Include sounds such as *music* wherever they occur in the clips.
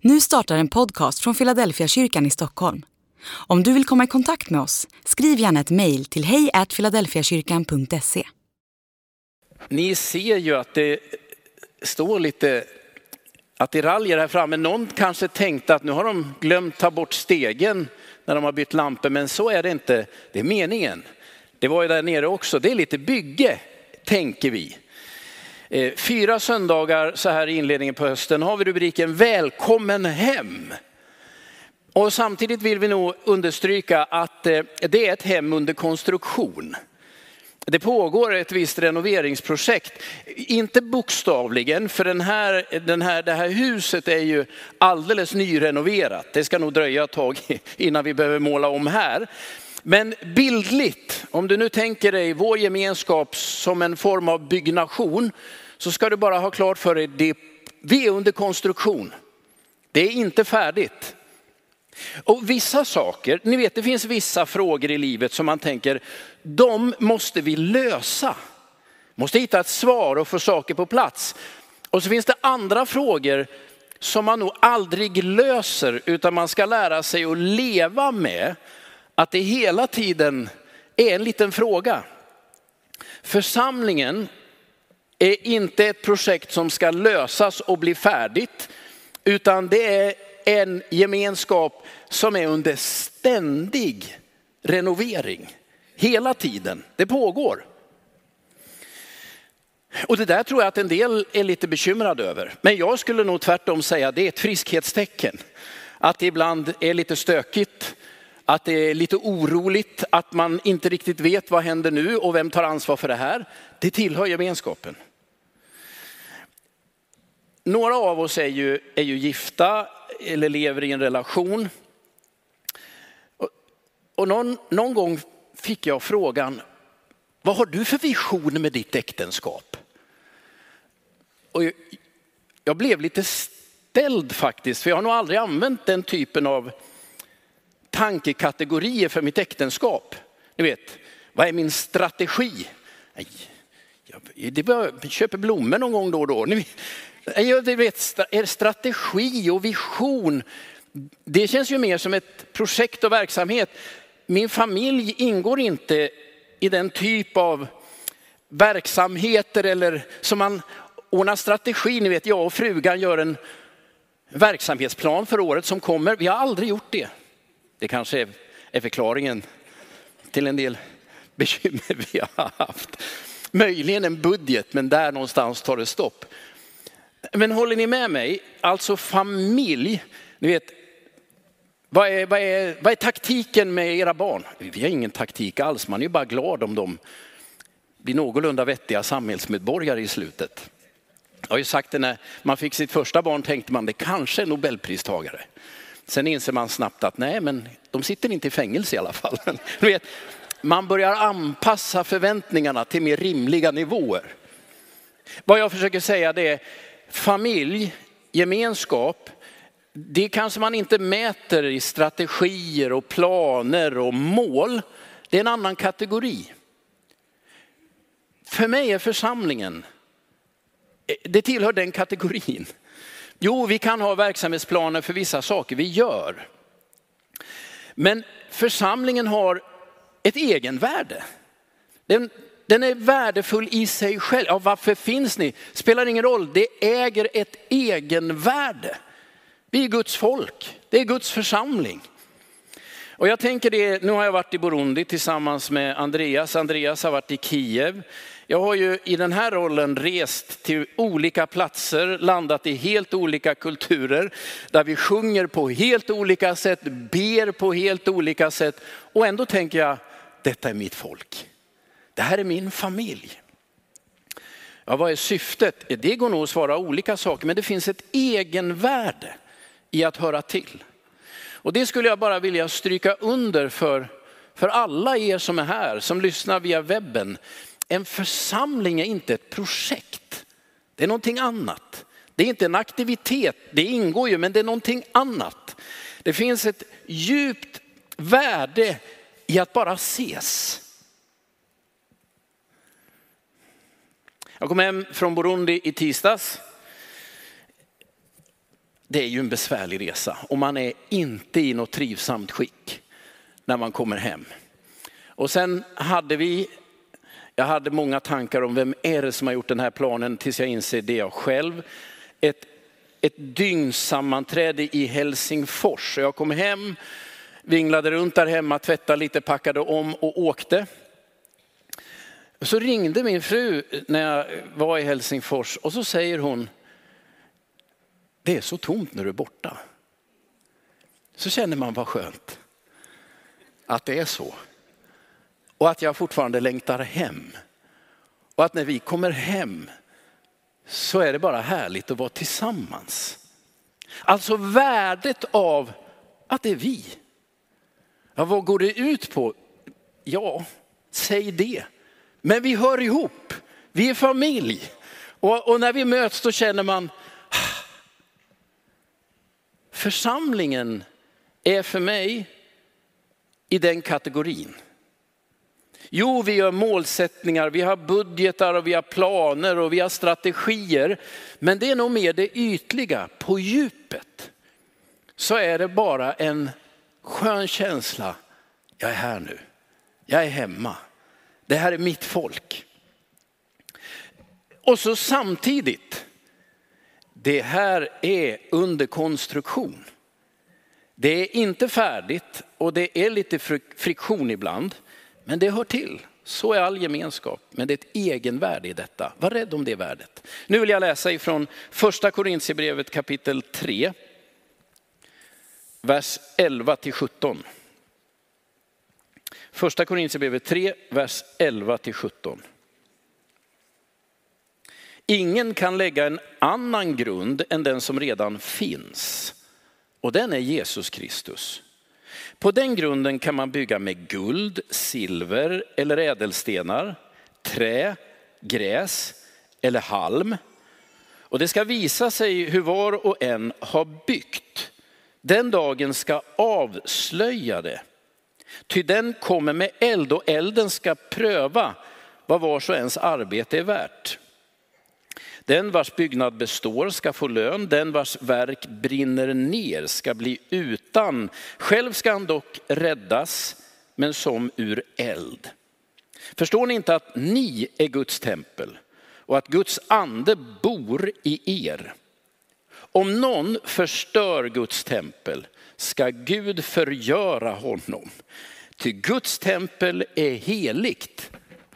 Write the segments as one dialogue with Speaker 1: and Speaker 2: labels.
Speaker 1: Nu startar en podcast från Philadelphia kyrkan i Stockholm. Om du vill komma i kontakt med oss, skriv gärna ett mejl till hejfiladelfiakyrkan.se.
Speaker 2: Ni ser ju att det står lite attiraljer här framme. Någon kanske tänkte att nu har de glömt ta bort stegen när de har bytt lampor, men så är det inte. Det är meningen. Det var ju där nere också. Det är lite bygge, tänker vi. Eh, fyra söndagar så här i inledningen på hösten har vi rubriken Välkommen hem. Och samtidigt vill vi nog understryka att eh, det är ett hem under konstruktion. Det pågår ett visst renoveringsprojekt, inte bokstavligen, för den här, den här, det här huset är ju alldeles nyrenoverat. Det ska nog dröja ett tag *laughs* innan vi behöver måla om här. Men bildligt, om du nu tänker dig vår gemenskap som en form av byggnation, så ska du bara ha klart för dig, det, vi är under konstruktion. Det är inte färdigt. Och vissa saker, ni vet det finns vissa frågor i livet som man tänker, de måste vi lösa. Måste hitta ett svar och få saker på plats. Och så finns det andra frågor som man nog aldrig löser, utan man ska lära sig att leva med att det hela tiden är en liten fråga. Församlingen är inte ett projekt som ska lösas och bli färdigt, utan det är en gemenskap som är under ständig renovering. Hela tiden, det pågår. Och det där tror jag att en del är lite bekymrade över. Men jag skulle nog tvärtom säga att det är ett friskhetstecken. Att det ibland är lite stökigt, att det är lite oroligt, att man inte riktigt vet vad händer nu och vem tar ansvar för det här. Det tillhör gemenskapen. Några av oss är ju, är ju gifta eller lever i en relation. Och, och någon, någon gång fick jag frågan, vad har du för vision med ditt äktenskap? Och jag, jag blev lite ställd faktiskt, för jag har nog aldrig använt den typen av tankekategorier för mitt äktenskap. Ni vet, vad är min strategi? Nej, jag, köper blommor någon gång då och då. Ni, jag vet, er strategi och vision, det känns ju mer som ett projekt och verksamhet. Min familj ingår inte i den typ av verksamheter eller som man ordnar strategi. Ni vet, jag och frugan gör en verksamhetsplan för året som kommer. Vi har aldrig gjort det. Det kanske är förklaringen till en del bekymmer vi har haft. Möjligen en budget, men där någonstans tar det stopp. Men håller ni med mig? Alltså familj, ni vet, vad är, vad, är, vad är taktiken med era barn? Vi har ingen taktik alls, man är ju bara glad om de blir någorlunda vettiga samhällsmedborgare i slutet. Jag har ju sagt det när man fick sitt första barn tänkte man det kanske är nobelpristagare. Sen inser man snabbt att nej, men de sitter inte i fängelse i alla fall. *laughs* vet, man börjar anpassa förväntningarna till mer rimliga nivåer. Vad jag försöker säga det är familj, gemenskap, det kanske man inte mäter i strategier och planer och mål. Det är en annan kategori. För mig är församlingen, det tillhör den kategorin. Jo, vi kan ha verksamhetsplaner för vissa saker vi gör. Men församlingen har ett egenvärde. Den, den är värdefull i sig själv. Ja, varför finns ni? Spelar ingen roll, det äger ett egenvärde. Vi är Guds folk, det är Guds församling. Och jag tänker det, nu har jag varit i Burundi tillsammans med Andreas. Andreas har varit i Kiev. Jag har ju i den här rollen rest till olika platser, landat i helt olika kulturer, där vi sjunger på helt olika sätt, ber på helt olika sätt. Och ändå tänker jag, detta är mitt folk. Det här är min familj. Ja, vad är syftet? Det går nog att svara olika saker, men det finns ett egenvärde i att höra till. Och det skulle jag bara vilja stryka under för, för alla er som är här, som lyssnar via webben. En församling är inte ett projekt. Det är någonting annat. Det är inte en aktivitet, det ingår ju, men det är någonting annat. Det finns ett djupt värde i att bara ses. Jag kom hem från Burundi i tisdags. det är ju en besvärlig resa och man är inte i något trivsamt skick när man kommer hem. Och sen hade vi, jag hade många tankar om vem är det som har gjort den här planen tills jag inser det jag själv. Ett, ett dygnssammanträde i Helsingfors. Jag kom hem, vinglade runt där hemma, tvättade lite, packade om och åkte. Så ringde min fru när jag var i Helsingfors och så säger hon, det är så tomt när du är borta. Så känner man vad skönt att det är så. Och att jag fortfarande längtar hem. Och att när vi kommer hem så är det bara härligt att vara tillsammans. Alltså värdet av att det är vi. Ja, vad går det ut på? Ja, säg det. Men vi hör ihop, vi är familj. Och, och när vi möts då känner man, ah, församlingen är för mig i den kategorin. Jo, vi gör målsättningar, vi har budgetar och vi har planer och vi har strategier. Men det är nog mer det ytliga. På djupet så är det bara en skön känsla. Jag är här nu. Jag är hemma. Det här är mitt folk. Och så samtidigt, det här är under konstruktion. Det är inte färdigt och det är lite friktion ibland. Men det hör till. Så är all gemenskap. Men det är ett egenvärde i detta. Var rädd om det värdet. Nu vill jag läsa ifrån första Korintierbrevet kapitel 3. Vers 11 till 17. Första Korintierbrevet 3, vers 11 till 17. Ingen kan lägga en annan grund än den som redan finns. Och den är Jesus Kristus. På den grunden kan man bygga med guld, silver eller ädelstenar, trä, gräs eller halm. Och det ska visa sig hur var och en har byggt. Den dagen ska avslöja det. Ty den kommer med eld och elden ska pröva vad vars och ens arbete är värt. Den vars byggnad består ska få lön, den vars verk brinner ner ska bli utan. Själv ska han dock räddas, men som ur eld. Förstår ni inte att ni är Guds tempel och att Guds ande bor i er? Om någon förstör Guds tempel ska Gud förgöra honom. Ty Guds tempel är heligt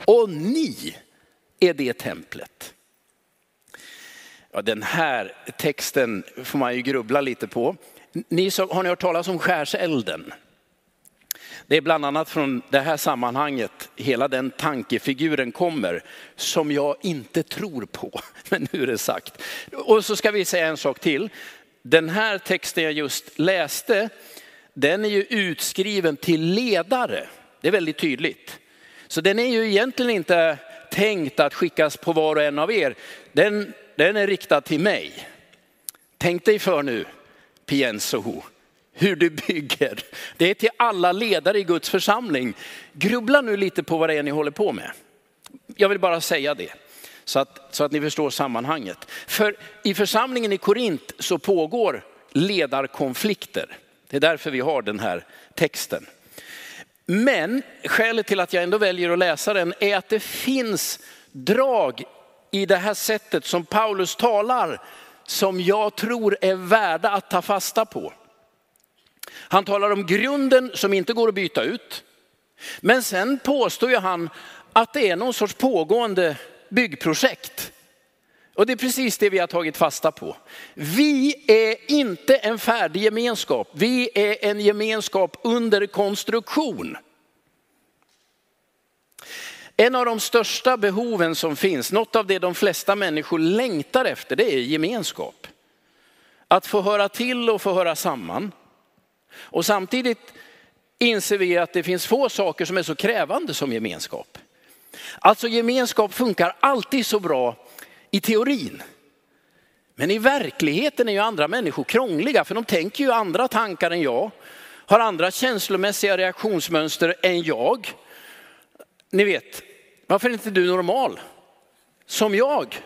Speaker 2: och ni är det templet. Ja, den här texten får man ju grubbla lite på. Ni som, har ni hört talas om skärselden? Det är bland annat från det här sammanhanget hela den tankefiguren kommer som jag inte tror på. *laughs* Men nu är det sagt. Och så ska vi säga en sak till. Den här texten jag just läste, den är ju utskriven till ledare. Det är väldigt tydligt. Så den är ju egentligen inte tänkt att skickas på var och en av er. Den den är riktad till mig. Tänk dig för nu, Piensoho, hur du bygger. Det är till alla ledare i Guds församling. Grubbla nu lite på vad det är ni håller på med. Jag vill bara säga det. Så att, så att ni förstår sammanhanget. För i församlingen i Korint så pågår ledarkonflikter. Det är därför vi har den här texten. Men skälet till att jag ändå väljer att läsa den är att det finns drag i det här sättet som Paulus talar som jag tror är värda att ta fasta på. Han talar om grunden som inte går att byta ut. Men sen påstår ju han att det är någon sorts pågående byggprojekt. Och det är precis det vi har tagit fasta på. Vi är inte en färdig gemenskap. Vi är en gemenskap under konstruktion. En av de största behoven som finns, något av det de flesta människor längtar efter, det är gemenskap. Att få höra till och få höra samman. Och samtidigt inser vi att det finns få saker som är så krävande som gemenskap. Alltså gemenskap funkar alltid så bra i teorin. Men i verkligheten är ju andra människor krångliga för de tänker ju andra tankar än jag, har andra känslomässiga reaktionsmönster än jag. Ni vet, varför är inte du normal? Som jag.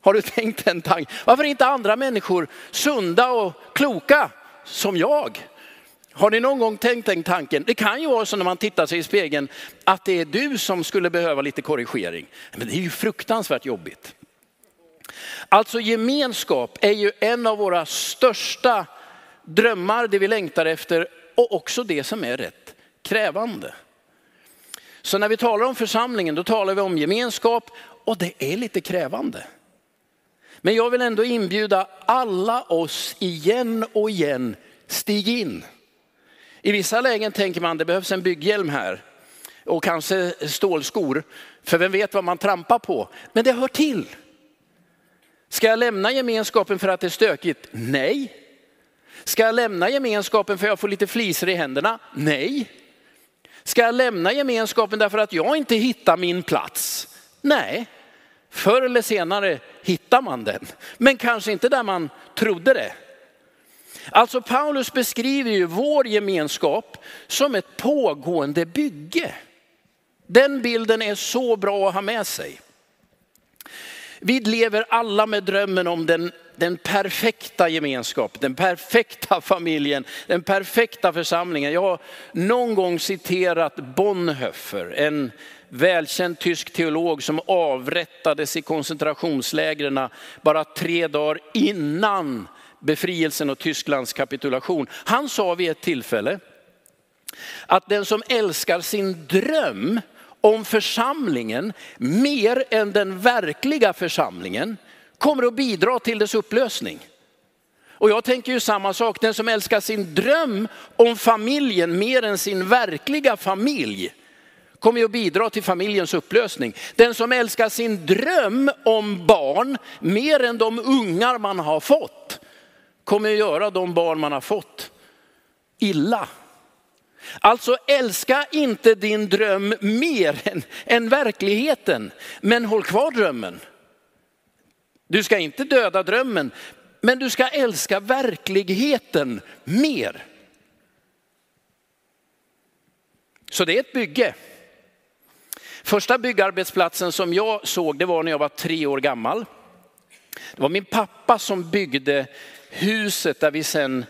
Speaker 2: Har du tänkt den tanken? Varför är inte andra människor sunda och kloka som jag? Har ni någon gång tänkt den tanken? Det kan ju vara så när man tittar sig i spegeln att det är du som skulle behöva lite korrigering. Men det är ju fruktansvärt jobbigt. Alltså gemenskap är ju en av våra största drömmar, det vi längtar efter och också det som är rätt krävande. Så när vi talar om församlingen då talar vi om gemenskap och det är lite krävande. Men jag vill ändå inbjuda alla oss igen och igen, stig in. I vissa lägen tänker man det behövs en bygghjälm här och kanske stålskor. För vem vet vad man trampar på. Men det hör till. Ska jag lämna gemenskapen för att det är stökigt? Nej. Ska jag lämna gemenskapen för att jag får lite flisor i händerna? Nej. Ska jag lämna gemenskapen därför att jag inte hittar min plats? Nej. Förr eller senare hittar man den, men kanske inte där man trodde det. Alltså Paulus beskriver ju vår gemenskap som ett pågående bygge. Den bilden är så bra att ha med sig. Vi lever alla med drömmen om den, den perfekta gemenskapen, den perfekta familjen, den perfekta församlingen. Jag har någon gång citerat Bonhoeffer, en välkänd tysk teolog som avrättades i koncentrationslägren bara tre dagar innan befrielsen och Tysklands kapitulation. Han sa vid ett tillfälle att den som älskar sin dröm om församlingen mer än den verkliga församlingen kommer att bidra till dess upplösning. Och jag tänker ju samma sak, den som älskar sin dröm om familjen mer än sin verkliga familj kommer ju att bidra till familjens upplösning. Den som älskar sin dröm om barn mer än de ungar man har fått kommer att göra de barn man har fått illa. Alltså älska inte din dröm mer än, än verkligheten, men håll kvar drömmen. Du ska inte döda drömmen, men du ska älska verkligheten mer. Så det är ett bygge. Första byggarbetsplatsen som jag såg det var när jag var tre år gammal. Det var min pappa som byggde huset där vi sen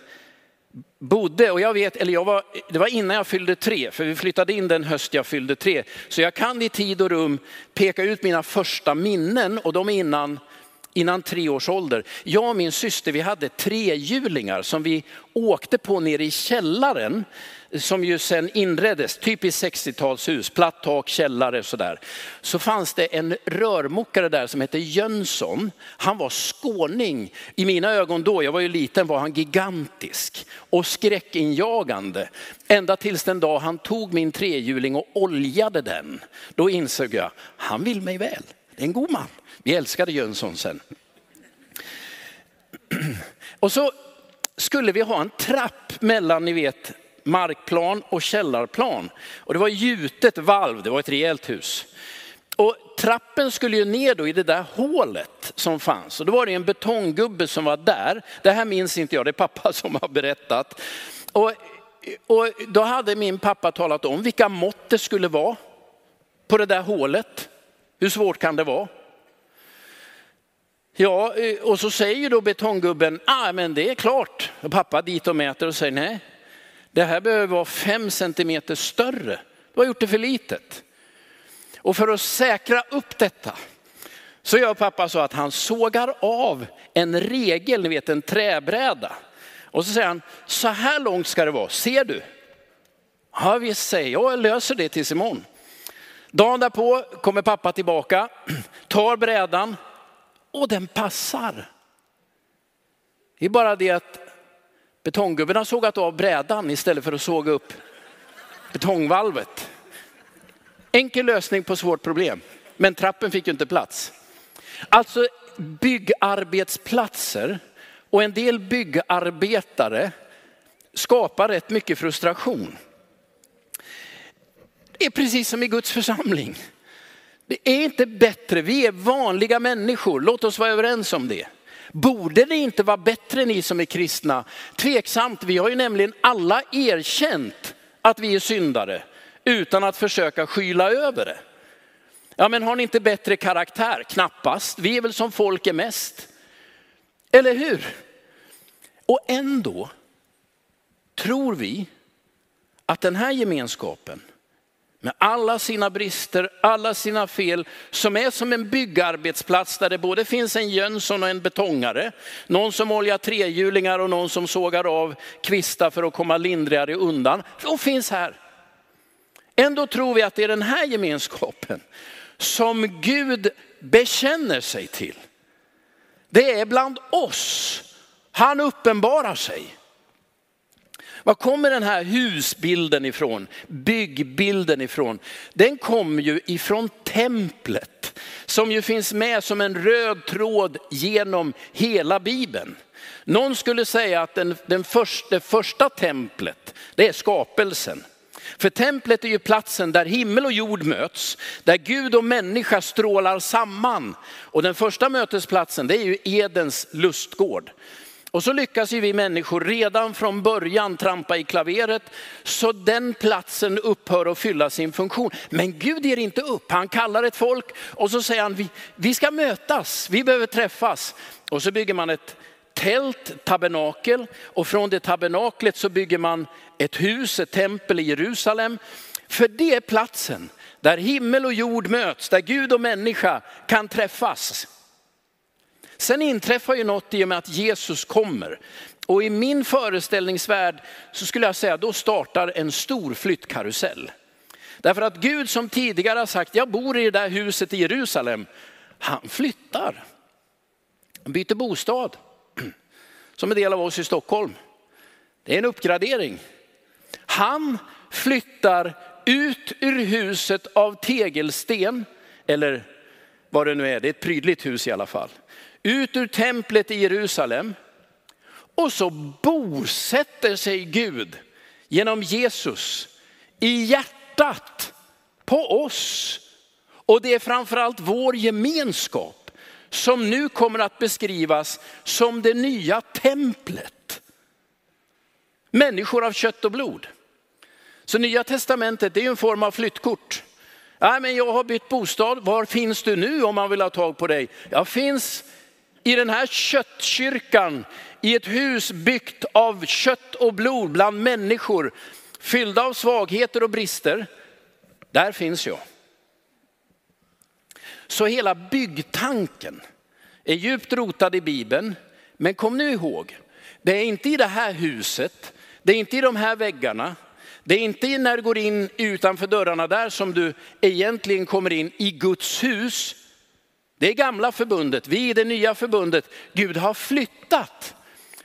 Speaker 2: bodde. Och jag vet, eller jag var, det var innan jag fyllde tre, för vi flyttade in den höst jag fyllde tre. Så jag kan i tid och rum peka ut mina första minnen och de innan innan tre års ålder. Jag och min syster vi hade trehjulingar som vi åkte på nere i källaren som ju sen inreddes, typiskt 60-talshus, platt tak, källare sådär. Så fanns det en rörmokare där som hette Jönsson. Han var skåning. I mina ögon då, jag var ju liten, var han gigantisk och skräckinjagande. Ända tills den dag han tog min trehjuling och oljade den. Då insåg jag, han vill mig väl. En god man. Vi älskade Jönsson sen. Och så skulle vi ha en trapp mellan, ni vet, markplan och källarplan. Och det var gjutet valv, det var ett rejält hus. Och trappen skulle ju ner då i det där hålet som fanns. Och då var det en betonggubbe som var där. Det här minns inte jag, det är pappa *laughs* som har berättat. Och, och då hade min pappa talat om vilka mått det skulle vara på det där hålet. Hur svårt kan det vara? Ja, eh, och så säger ju då betonggubben, ah, men det är klart. Och pappa dit och mäter och säger nej, det här behöver vara fem centimeter större. Du har gjort det för litet. Och för att säkra upp detta så gör pappa så att han sågar av en regel, ni vet en träbräda. Och så säger han, så här långt ska det vara, ser du? Ja visst säger jag, jag löser det tills imorgon. Dagen därpå kommer pappa tillbaka, tar brädan och den passar. Det är bara det att betonggubben har sågat av brädan istället för att såga upp betongvalvet. Enkel lösning på svårt problem, men trappen fick ju inte plats. Alltså byggarbetsplatser och en del byggarbetare skapar rätt mycket frustration. Det är precis som i Guds församling. Det är inte bättre, vi är vanliga människor, låt oss vara överens om det. Borde det inte vara bättre ni som är kristna? Tveksamt, vi har ju nämligen alla erkänt att vi är syndare utan att försöka skyla över det. Ja men har ni inte bättre karaktär? Knappast, vi är väl som folk är mest. Eller hur? Och ändå tror vi att den här gemenskapen med alla sina brister, alla sina fel, som är som en byggarbetsplats där det både finns en Jönsson och en betongare, någon som oljar trehjulingar och någon som sågar av kvistar för att komma lindrigare undan. De finns här. Ändå tror vi att det är den här gemenskapen som Gud bekänner sig till. Det är bland oss han uppenbarar sig. Var kommer den här husbilden ifrån? Byggbilden ifrån? Den kommer ju ifrån templet som ju finns med som en röd tråd genom hela bibeln. Någon skulle säga att den, den första, det första templet, det är skapelsen. För templet är ju platsen där himmel och jord möts, där Gud och människa strålar samman. Och den första mötesplatsen det är ju Edens lustgård. Och så lyckas ju vi människor redan från början trampa i klaveret så den platsen upphör att fylla sin funktion. Men Gud ger inte upp, han kallar ett folk och så säger han vi, vi ska mötas, vi behöver träffas. Och så bygger man ett tält, tabernakel och från det tabernaklet så bygger man ett hus, ett tempel i Jerusalem. För det är platsen där himmel och jord möts, där Gud och människa kan träffas. Sen inträffar ju något i och med att Jesus kommer. Och i min föreställningsvärld så skulle jag säga då startar en stor flyttkarusell. Därför att Gud som tidigare har sagt, jag bor i det där huset i Jerusalem, han flyttar. Han byter bostad. *clears throat* Som en del av oss i Stockholm. Det är en uppgradering. Han flyttar ut ur huset av tegelsten, eller vad det nu är, det är ett prydligt hus i alla fall ut ur templet i Jerusalem. Och så bosätter sig Gud genom Jesus i hjärtat på oss. Och det är framförallt vår gemenskap som nu kommer att beskrivas som det nya templet. Människor av kött och blod. Så nya testamentet är en form av flyttkort. Nej, men jag har bytt bostad, var finns du nu om man vill ha tag på dig? Jag finns i den här köttkyrkan, i ett hus byggt av kött och blod bland människor, fyllda av svagheter och brister, där finns jag. Så hela byggtanken är djupt rotad i Bibeln. Men kom nu ihåg, det är inte i det här huset, det är inte i de här väggarna, det är inte när du går in utanför dörrarna där som du egentligen kommer in i Guds hus, det är gamla förbundet, vi är det nya förbundet. Gud har flyttat.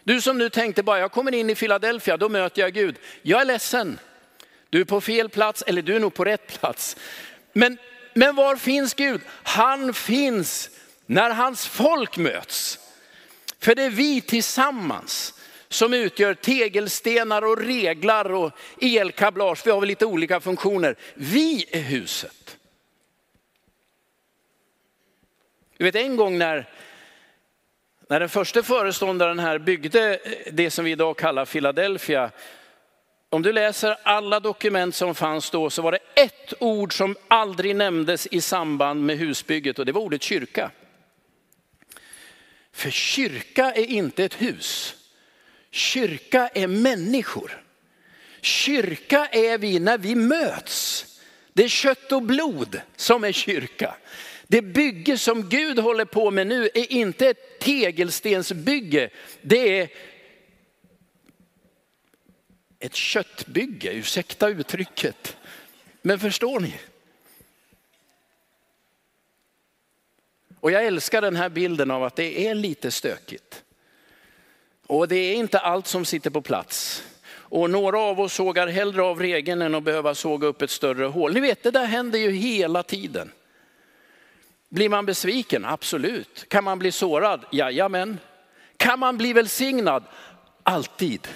Speaker 2: Du som nu tänkte bara, jag kommer in i Philadelphia, då möter jag Gud. Jag är ledsen. Du är på fel plats, eller du är nog på rätt plats. Men, men var finns Gud? Han finns när hans folk möts. För det är vi tillsammans som utgör tegelstenar och reglar och elkablage. Vi har väl lite olika funktioner. Vi är huset. Du vet en gång när, när den första föreståndaren här byggde det som vi idag kallar Philadelphia. Om du läser alla dokument som fanns då så var det ett ord som aldrig nämndes i samband med husbygget och det var ordet kyrka. För kyrka är inte ett hus. Kyrka är människor. Kyrka är vi när vi möts. Det är kött och blod som är kyrka. Det bygge som Gud håller på med nu är inte ett tegelstensbygge. Det är ett köttbygge, ursäkta uttrycket. Men förstår ni? Och jag älskar den här bilden av att det är lite stökigt. Och det är inte allt som sitter på plats. Och några av oss sågar hellre av regeln än att behöva såga upp ett större hål. Ni vet, det där händer ju hela tiden. Blir man besviken? Absolut. Kan man bli sårad? Jajamän. Kan man bli välsignad? Alltid.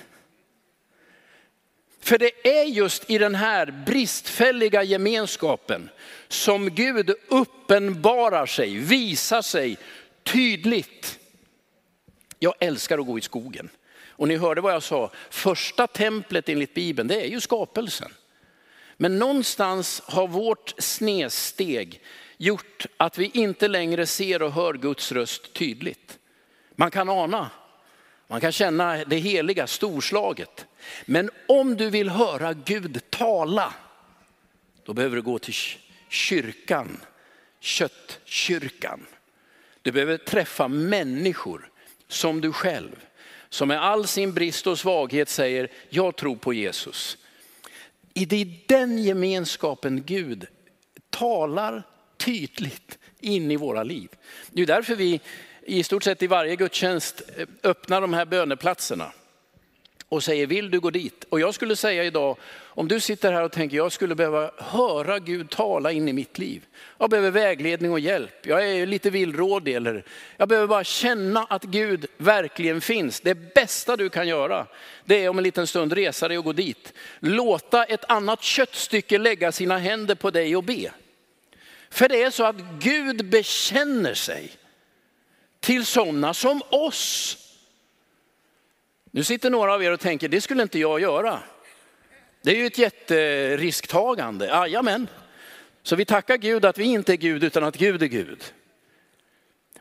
Speaker 2: För det är just i den här bristfälliga gemenskapen som Gud uppenbarar sig, visar sig tydligt. Jag älskar att gå i skogen. Och ni hörde vad jag sa, första templet enligt Bibeln, det är ju skapelsen. Men någonstans har vårt snedsteg gjort att vi inte längre ser och hör Guds röst tydligt. Man kan ana, man kan känna det heliga, storslaget. Men om du vill höra Gud tala, då behöver du gå till kyrkan, köttkyrkan. Du behöver träffa människor som du själv, som med all sin brist och svaghet säger, jag tror på Jesus. Det är den gemenskapen Gud talar tydligt in i våra liv. Det är därför vi i stort sett i varje gudstjänst eh, öppnar de här böneplatserna och säger vill du gå dit? Och jag skulle säga idag, om du sitter här och tänker jag skulle behöva höra Gud tala in i mitt liv. Jag behöver vägledning och hjälp. Jag är lite villrådig eller jag behöver bara känna att Gud verkligen finns. Det bästa du kan göra, det är om en liten stund resa dig och gå dit. Låta ett annat köttstycke lägga sina händer på dig och be. För det är så att Gud bekänner sig till sådana som oss. Nu sitter några av er och tänker, det skulle inte jag göra. Det är ju ett jätterisktagande. Jajamän. Så vi tackar Gud att vi inte är Gud utan att Gud är Gud.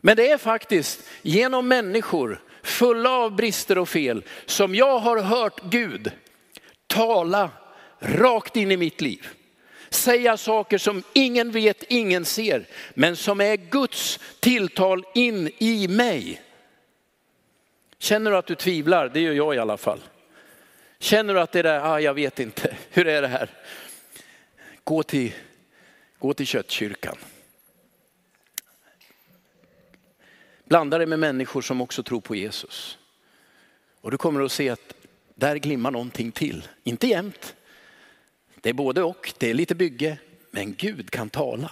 Speaker 2: Men det är faktiskt genom människor fulla av brister och fel som jag har hört Gud tala rakt in i mitt liv. Säga saker som ingen vet, ingen ser, men som är Guds tilltal in i mig. Känner du att du tvivlar? Det gör jag i alla fall. Känner du att det är där, ah, jag vet inte, *laughs* hur är det här? Gå till, gå till köttkyrkan. Blanda dig med människor som också tror på Jesus. Och du kommer att se att där glimmar någonting till. Inte jämt. Det är både och, det är lite bygge, men Gud kan tala.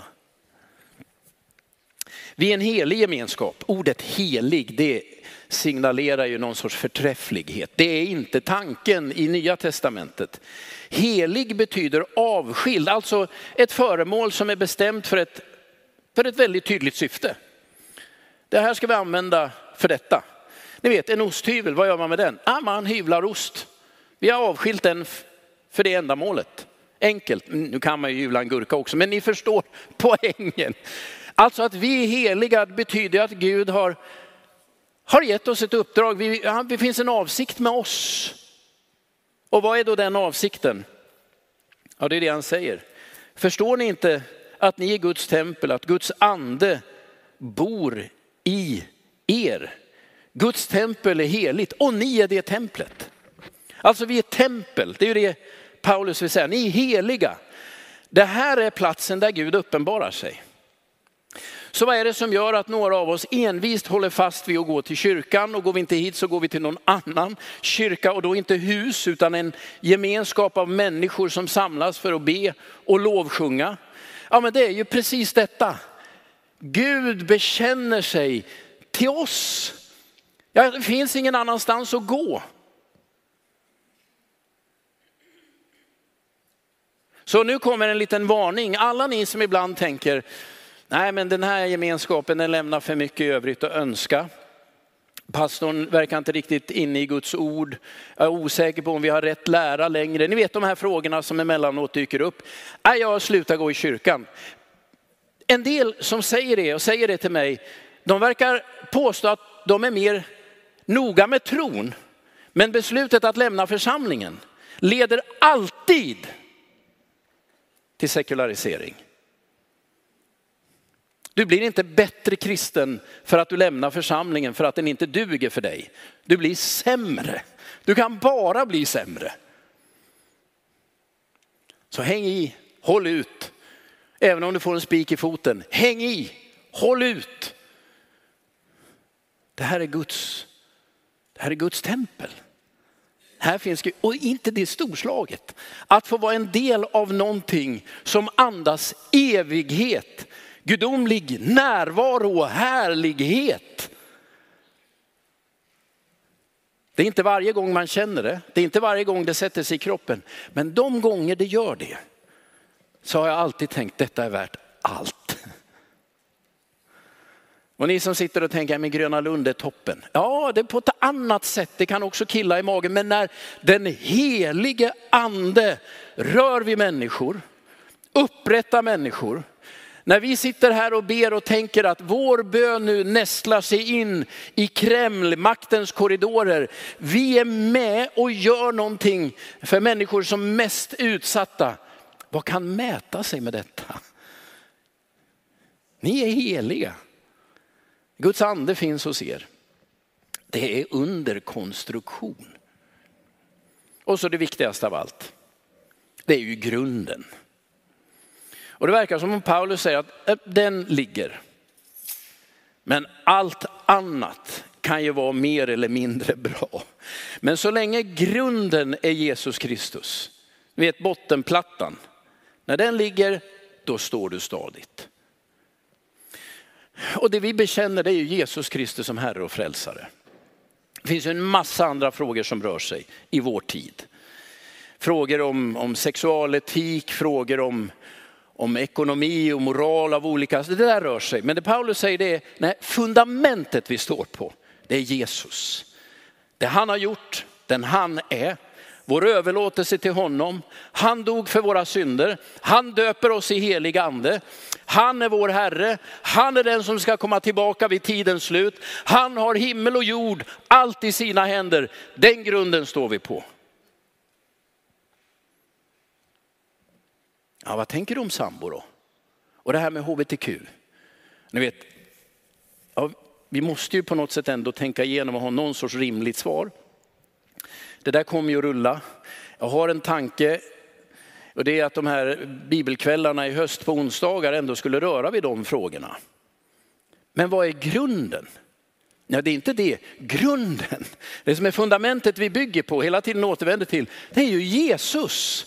Speaker 2: Vi är en helig gemenskap. Ordet helig, det signalerar ju någon sorts förträfflighet. Det är inte tanken i nya testamentet. Helig betyder avskild, alltså ett föremål som är bestämt för ett, för ett väldigt tydligt syfte. Det här ska vi använda för detta. Ni vet en osthyvel, vad gör man med den? Ah, man hyvlar ost. Vi har avskilt den för det ändamålet. Enkelt, nu kan man ju jula en gurka också, men ni förstår *laughs* poängen. Alltså att vi är heliga betyder att Gud har, har gett oss ett uppdrag. Vi, det finns en avsikt med oss. Och vad är då den avsikten? Ja, det är det han säger. Förstår ni inte att ni är Guds tempel, att Guds ande bor i er? Guds tempel är heligt och ni är det templet. Alltså vi är tempel, det är ju det Paulus vill säga. Ni är heliga. Det här är platsen där Gud uppenbarar sig. Så vad är det som gör att några av oss envist håller fast vid att gå till kyrkan och går vi inte hit så går vi till någon annan kyrka och då inte hus utan en gemenskap av människor som samlas för att be och lovsjunga. Ja men det är ju precis detta. Gud bekänner sig till oss. Ja, det finns ingen annanstans att gå. Så nu kommer en liten varning. Alla ni som ibland tänker, Nej, men den här gemenskapen den lämnar för mycket övrigt att önska. Pastorn verkar inte riktigt inne i Guds ord. Jag är osäker på om vi har rätt lära längre. Ni vet de här frågorna som emellanåt dyker upp. Nej, jag slutar gå i kyrkan. En del som säger det och säger det till mig, de verkar påstå att de är mer noga med tron. Men beslutet att lämna församlingen leder alltid till sekularisering. Du blir inte bättre kristen för att du lämnar församlingen för att den inte duger för dig. Du blir sämre. Du kan bara bli sämre. Så häng i, håll ut. Även om du får en spik i foten, häng i, håll ut. Det här är Guds, det här är Guds tempel. Här finns, och inte det storslaget, att få vara en del av någonting som andas evighet gudomlig närvaro och härlighet. Det är inte varje gång man känner det, det är inte varje gång det sätter sig i kroppen. Men de gånger det gör det så har jag alltid tänkt detta är värt allt. Och ni som sitter och tänker, men Gröna Lund är toppen. Ja, det är på ett annat sätt. Det kan också killa i magen. Men när den helige ande rör vid människor, upprättar människor, När vi sitter här och ber och tänker att vår bön nu nästlar sig in i Kreml, maktens korridorer. Vi är med och gör någonting för människor som mest utsatta. Vad kan mäta sig med detta? Ni är heliga. Guds ande finns hos er. Det är under konstruktion. Och så det viktigaste av allt. Det är ju grunden. Och det verkar som om Paulus säger att eh, den ligger. Men allt annat kan ju vara mer eller mindre bra. Men så länge grunden är Jesus Kristus, ni vet bottenplattan, när den ligger, då står du stadigt. Och det vi bekänner det är ju Jesus Kristus som Herre och Frälsare. Det finns ju en massa andra frågor som rör sig i vår tid. Frågor om, om sexualetik, frågor om, om ekonomi och moral av olika, det där rör sig. Men det Paulus säger det är, nej, fundamentet vi står på, det är Jesus. Det han har gjort, den han är, vår överlåtelse till honom. Han dog för våra synder. Han döper oss i helig ande. Han är vår Herre. Han är den som ska komma tillbaka vid tidens slut. Han har himmel och jord, allt i sina händer. Den grunden står vi på. Ja, vad tänker du om sambo då? Och det här med hbtq. Ni vet, ja, vi måste ju på något sätt ändå tänka igenom och ha någon sorts rimligt svar. Det där kommer ju att rulla. Jag har en tanke och det är att de här bibelkvällarna i höst på onsdagar ändå skulle röra vid de frågorna. Men vad är grunden? Ja, det är inte det. Grunden, det som är fundamentet vi bygger på, hela tiden återvänder till, det är ju Jesus.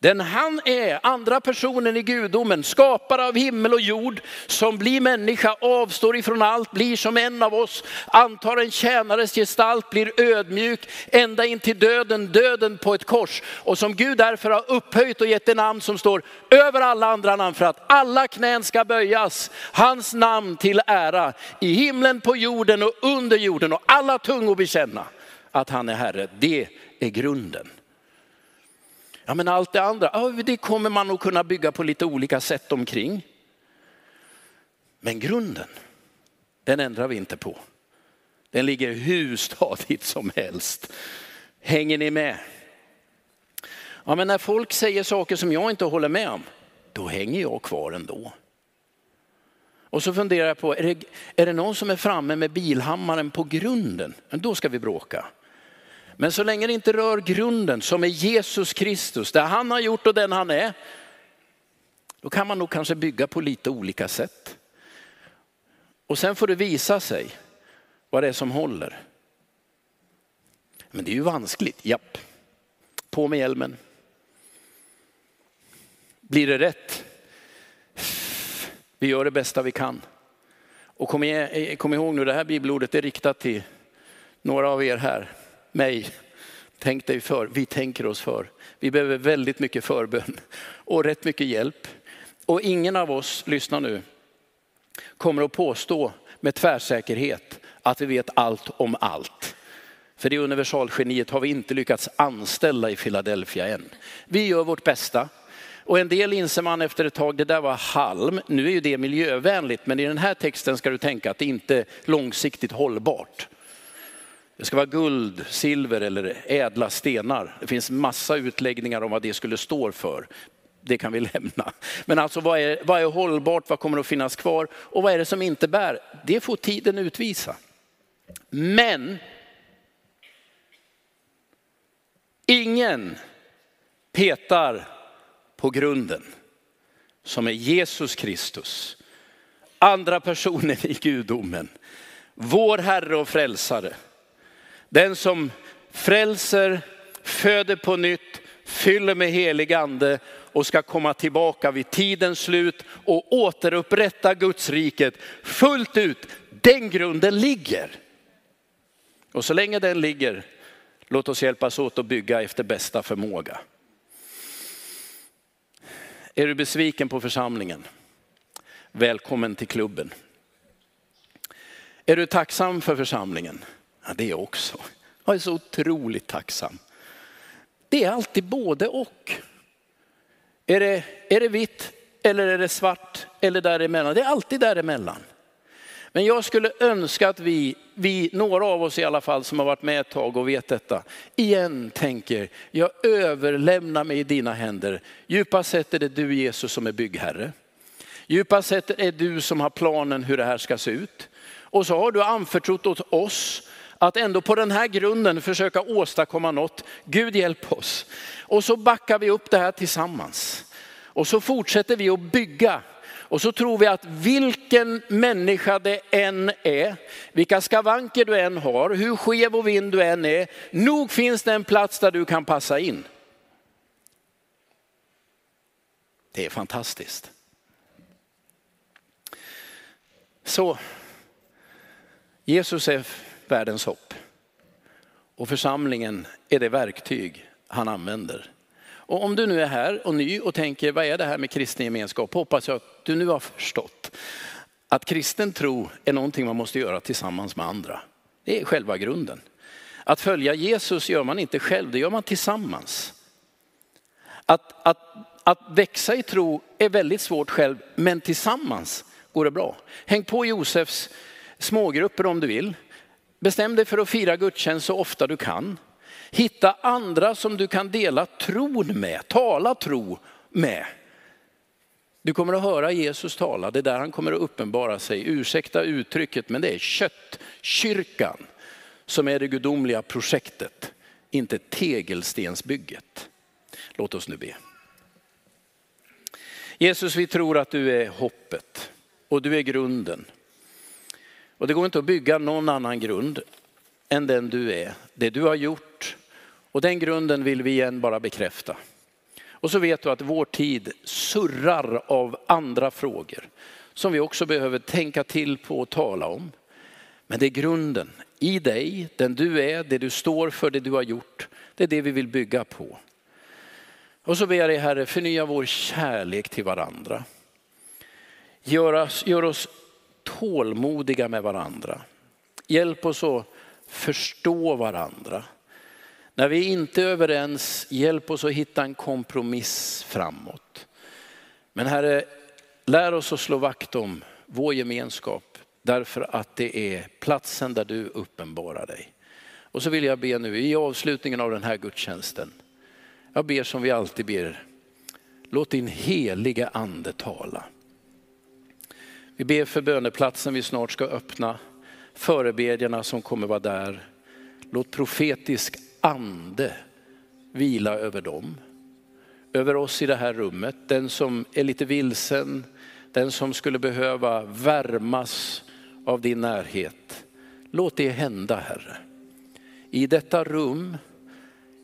Speaker 2: Den han är, andra personen i gudomen, skapare av himmel och jord, som blir människa, avstår ifrån allt, blir som en av oss, antar en tjänares gestalt, blir ödmjuk, ända in till döden, döden på ett kors. Och som Gud därför har upphöjt och gett det namn som står över alla andra namn för att alla knän ska böjas, hans namn till ära i himlen, på jorden och under jorden och alla tungor bekänna att han är Herre. Det är grunden. Ja men allt det andra, det kommer man att kunna bygga på lite olika sätt omkring. Men grunden, den ändrar vi inte på. Den ligger hur stadigt som helst. Hänger ni med? Ja, men när folk säger saker som jag inte håller med om, då hänger jag kvar ändå. Och så funderar jag på, är det, är det någon som är framme med bilhammaren på grunden? Då ska vi bråka. Men så länge det inte rör grunden som är Jesus Kristus, det han har gjort och den han är, då kan man nog kanske bygga på lite olika sätt. Och sen får det visa sig vad det är som håller. Men det är ju vanskligt, japp. På med hjälmen. Blir det rätt? Vi gör det bästa vi kan. Och kom, eh, ihåg nu, det här bibelordet är riktat till några av er här mig. Tänk dig för, vi tänker oss för. Vi behöver väldigt mycket förbön och rätt mycket hjälp. Och ingen av oss, lyssna nu, kommer att påstå med tvärsäkerhet att vi vet allt om allt. För det universalgeniet har vi inte lyckats anställa i Philadelphia än. Vi gör vårt bästa. Och en del inser man efter ett tag, det där var halm. Nu är ju det miljövänligt, men i den här texten ska du tänka att det inte är långsiktigt hållbart. Det ska vara guld, silver eller ädla stenar. Det finns massa utläggningar om vad det skulle stå för. Det kan vi *laughs* lämna. Men alltså vad är, vad är hållbart, vad kommer att finnas kvar och vad är det som inte bär? Det får tiden utvisa. Men ingen petar på grunden som är Jesus Kristus. Andra personen i gudomen. Vår Herre och Frälsare. Den som frälser, föder på nytt, fyller med helig ande och ska komma tillbaka vid tidens slut och återupprätta Guds riket fullt ut. Den grunden ligger. Och så länge den ligger, låt oss hjälpas åt att bygga efter bästa förmåga. Är du besviken på församlingen? Välkommen till klubben. Är du tacksam för församlingen? Ja, det är också. Jag är så otroligt tacksam. Det är alltid både och. Är det, är det vitt, eller är det svart eller däremellan? Det är alltid däremellan. Men jag skulle önska att vi, vi, några av oss i alla fall som har varit med ett tag och vet detta, igen tänker, jag överlämnar mig i dina händer. Djupast sett är det du Jesus som är byggherre. Djupast sett är du som har planen hur det här ska se ut. Och så har du anförtrott åt oss att ändå på den här grunden försöka åstadkomma något. Gud hjälp oss. Och så backar vi upp det här tillsammans. Och så fortsätter vi att bygga. Och så tror vi att vilken människa det än är, vilka skavanker du än har, hur skev och vind du än är, nog finns det en plats där du kan passa in. Det är fantastiskt. Så Jesus är världens hopp. Och församlingen är det verktyg han använder. Och om du nu är här och ny och tänker, vad är det här med kristen gemenskap? Hoppas jag att du nu har förstått att kristen tro är någonting man måste göra tillsammans med andra. Det är själva grunden. Att följa Jesus gör man inte själv, det gör man tillsammans. Att, att, att växa i tro är väldigt svårt själv, men tillsammans går det bra. Häng på Josefs smågrupper om du vill. Bestäm dig för att fira gudstjänst så ofta du kan. Hitta andra som du kan dela tron med, tala tro med. Du kommer att höra Jesus tala, det är där han kommer att uppenbara sig. Ursäkta uttrycket, men det är köttkyrkan som är det gudomliga projektet, inte tegelstensbygget. Låt oss nu be. Jesus, vi tror att du är hoppet och du är grunden. Och det går inte att bygga någon annan grund än den du är, det du har gjort. Och den grunden vill vi igen bara bekräfta. Och så vet du att vår tid surrar av andra frågor som vi också behöver tänka till på och tala om. Men det är grunden i dig, den du är, det du står för, det du har gjort. Det är det vi vill bygga på. Och så ber jag dig Herre, förnya vår kärlek till varandra. Gör oss, gör oss tålmodiga med varandra. Hjälp oss att förstå varandra. När vi inte är överens, hjälp oss att hitta en kompromiss framåt. Men Herre, lär oss att slå vakt om vår gemenskap därför att det är platsen där du uppenbarar dig. Och så vill jag be nu i avslutningen av den här gudstjänsten. Jag ber som vi alltid ber. Låt din heliga ande tala. Vi ber för böneplatsen vi snart ska öppna, förebedjarna som kommer vara där. Låt profetisk ande vila över dem. Över oss i det här rummet, den som är lite vilsen, den som skulle behöva värmas av din närhet. Låt det hända Herre. I detta rum,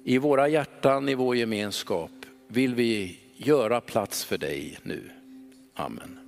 Speaker 2: i våra hjärtan, i vår gemenskap vill vi göra plats för dig nu. Amen.